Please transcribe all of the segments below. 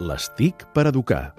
Les TIC per educar.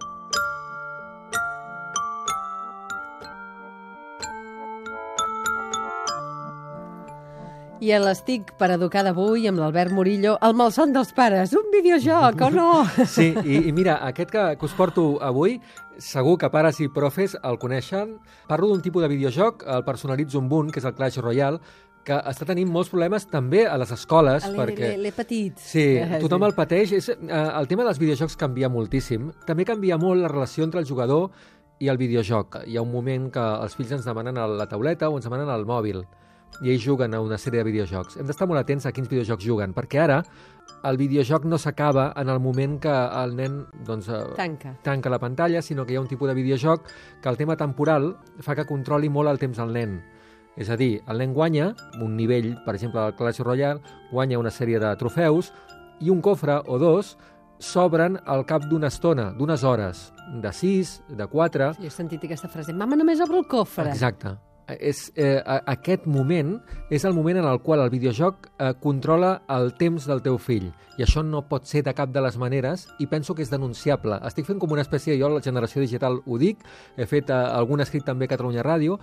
I a l'estic per educar d'avui amb l'Albert Murillo, el malson dels pares, un videojoc, o no? Sí, i, i mira, aquest que, que us porto avui, segur que pares i profes el coneixen. Parlo d'un tipus de videojoc, el personalitzo amb un, que és el Clash Royale, que està tenint molts problemes també a les escoles. perquè... L'he petit. Sí, tothom el pateix. És, eh, el tema dels videojocs canvia moltíssim. També canvia molt la relació entre el jugador i el videojoc. Hi ha un moment que els fills ens demanen la tauleta o ens demanen el mòbil i ells juguen a una sèrie de videojocs. Hem d'estar molt atents a quins videojocs juguen, perquè ara el videojoc no s'acaba en el moment que el nen doncs, eh, Tanca. tanca la pantalla, sinó que hi ha un tipus de videojoc que el tema temporal fa que controli molt el temps al nen. És a dir, el nen guanya un nivell, per exemple, al Clash Royale, guanya una sèrie de trofeus i un cofre o dos s'obren al cap d'una estona, d'unes hores, de 6, de 4... Jo he sentit aquesta frase, mama només obre el cofre. Exacte. És, eh, aquest moment és el moment en el qual el videojoc eh, controla el temps del teu fill i això no pot ser de cap de les maneres i penso que és denunciable. Estic fent com una espècie, jo a la generació digital ho dic, he fet eh, algun escrit també a Catalunya Ràdio,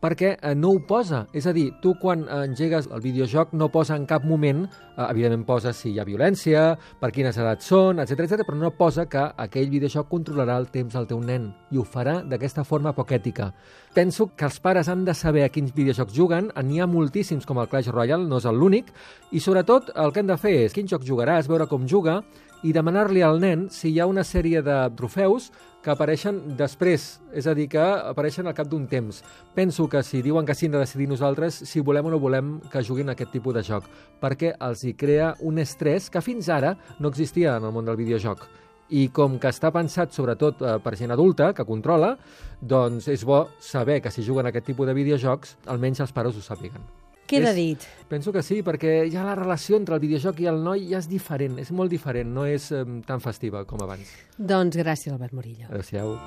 perquè eh, no ho posa. És a dir, tu quan eh, engegues el videojoc no posa en cap moment, eh, evidentment posa si hi ha violència, per quines edats són, etc etc, però no posa que aquell videojoc controlarà el temps del teu nen i ho farà d'aquesta forma poc ètica. Penso que els pares han de saber a quins videojocs juguen, n'hi ha moltíssims com el Clash Royale, no és l'únic, i sobretot el que han de fer és quin joc jugaràs, veure com juga, i demanar-li al nen si hi ha una sèrie de trofeus que apareixen després, és a dir, que apareixen al cap d'un temps. Penso que si diuen que sí hem de decidir nosaltres si volem o no volem que juguin aquest tipus de joc, perquè els hi crea un estrès que fins ara no existia en el món del videojoc. I com que està pensat sobretot eh, per gent adulta, que controla, doncs és bo saber que si juguen aquest tipus de videojocs, almenys els pares ho sàpiguen. Queda És- dit. Penso que sí, perquè ja la relació entre el videojoc i el noi ja és diferent, és molt diferent, no és eh, tan festiva com abans. Doncs gràcies, Albert Murillo. Adéu-siau.